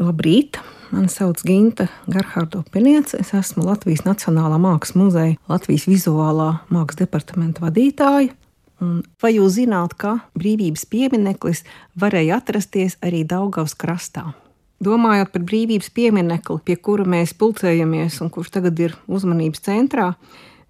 Labrīt! Mani sauc Ginta Gerhardo Peniece. Es esmu Latvijas Nacionālā Mākslas muzeja Latvijas vizuālā mākslas departamenta vadītāja. Un vai jūs zināt, ka brīvības piemineklis varēja atrasties arī Daugavas krastā? Domājot par brīvības pieminekli, pie kura mēs pulcējamies un kurš tagad ir uzmanības centrā,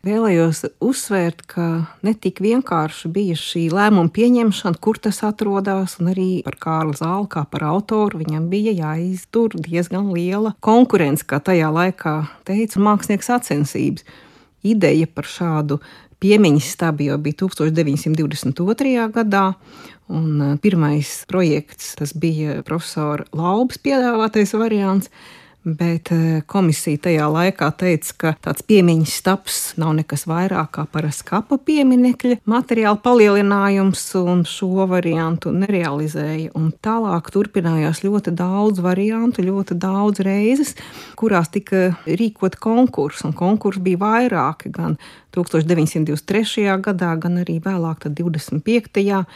Vēlējos uzsvērt, ka ne tik vienkārši bija šī lēmuma pieņemšana, kur tas atrodas, un arī par Kārlu Zāli, kā par autoru. Viņam bija jāiztur diezgan liela konkurence, kā tajā laikā teica mākslinieks sacensības. Ideja par šādu piemiņas stabu jau bija 1922. gadā, un pirmais projekts tas bija profesora Laubas piedāvātais variants. Bet eh, komisija tajā laikā teica, ka tāds piemiņas stāps nav nekas vairāk kā parasts kapa pieminekļa materiāla palielinājums, un šo variantu nerealizēja. Un tālāk turpinājās ļoti daudz variantu, ļoti daudz reizes, kurās tika rīkot konkursi, un konkursi bija vairāki gan 1923. gadā, gan arī vēlāk, 25. gadā.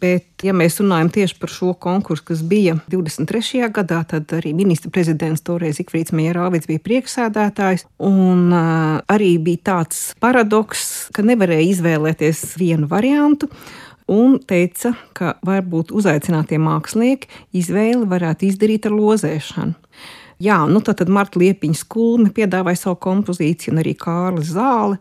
Bet, ja mēs runājam tieši par šo konkursu, kas bija 23. gadā, tad arī ministra prezidents toreiz Ikfrīds Mierāvids bija priekšsēdētājs. Un uh, arī bija tāds paradoks, ka nevarēja izvēlēties vienu variantu un teica, ka varbūt uzaicinātie mākslinieki izvēli varētu izdarīt ar lozēšanu. Jā, nu tad, tad Marta Liepiņa skulme piedāvāja savu kompozīciju, un arī Kārlis Zāle.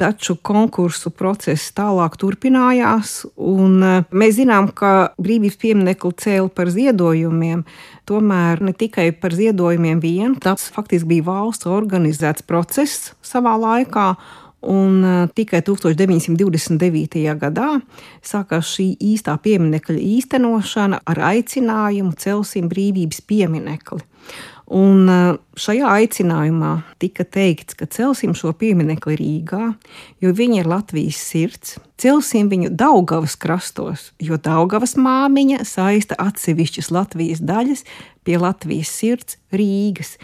Taču konkursu process tālāk turpinājās, un e, mēs zinām, ka brīvības pieminiektu cēla par ziedojumiem. Tomēr ne tikai par ziedojumiem vien, tas faktiski bija valsts organizēts process savā laikā. Un uh, tikai 1929. gadā sākās šī īstā pieminiekļa īstenošana ar aicinājumu celsim brīvības pieminekli. Un šajā aicinājumā tika teikts, ka celsim šo pieminiektu Rīgā, jo viņa ir Latvijas sirds. Celsim viņu Daugavas krastos, jo Daugavas māmiņa saista atsevišķas Latvijas daļas pie Latvijas sirds Rīgas.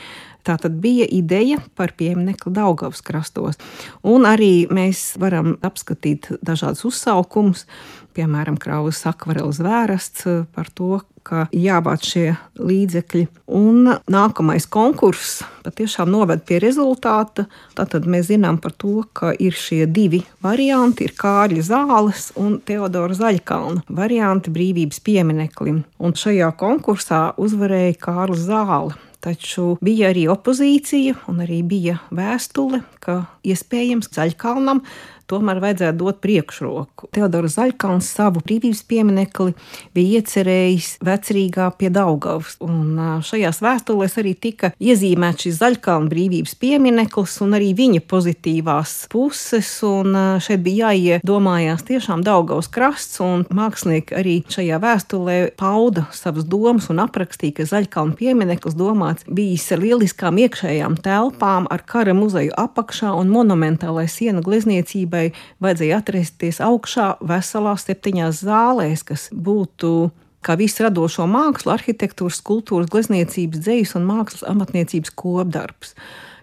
Tā tad bija ideja par pieminiektu Daugavas krastos. Un arī mēs varam apskatīt dažādus uzsaukumus, piemēram, Kraus akvareles vērasts par to, ka jāvāc šie līdzekļi. Un nākamais konkurss patiešām noved pie rezultāta. Tad mēs zinām par to, ka ir šie divi varianti - ir Kārļa zāles un Teodora Zaļkalna varianti brīvības piemineklim. Un šajā konkursā uzvarēja Kārlis Zāle. Taču bija arī opozīcija, un arī bija vēstule, ka iespējams Zaļkalnam tomēr vajadzētu dot priekšroku. Teodors Zaļkans savu brīvības pieminekli bija iecerējis vecrīgā pie Daugavas, un šajās vēstulēs arī tika iezīmēts šis Zaļkalna brīvības piemineklis un arī viņa pozitīvās puses, un šeit bija jāiedomājās tiešām Daugavas krasts, un mākslinieki arī šajā vēstulē pauda savas domas un aprakstīja, ka Zaļkalna piemineklis domāts bijis ar lieliskām iekšējām telpām, ar kara muzeju apakšā un monumentālai sienu glezniecībai kustībai vajadzēja atrasties augšā veselās septiņās zālēs, kas būtu kā visu radošo mākslu, arhitektūras, kultūras, glezniecības, dzīslas un mākslas amatniecības kopdarbs,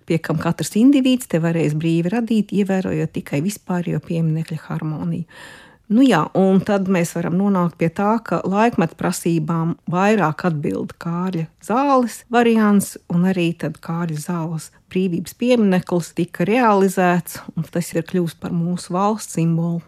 pie kam katrs indivīds te varēs brīvi radīt, ievērojot tikai vispārējo pieminiekļa harmoniju. Nu jā, un tad mēs varam nonākt pie tā, ka laikmeta prasībām vairāk atbild Kārļa zāles variants, un arī Kārļa zāles brīvības piemineklis tika realizēts, un tas ir kļuvis par mūsu valsts simbolu.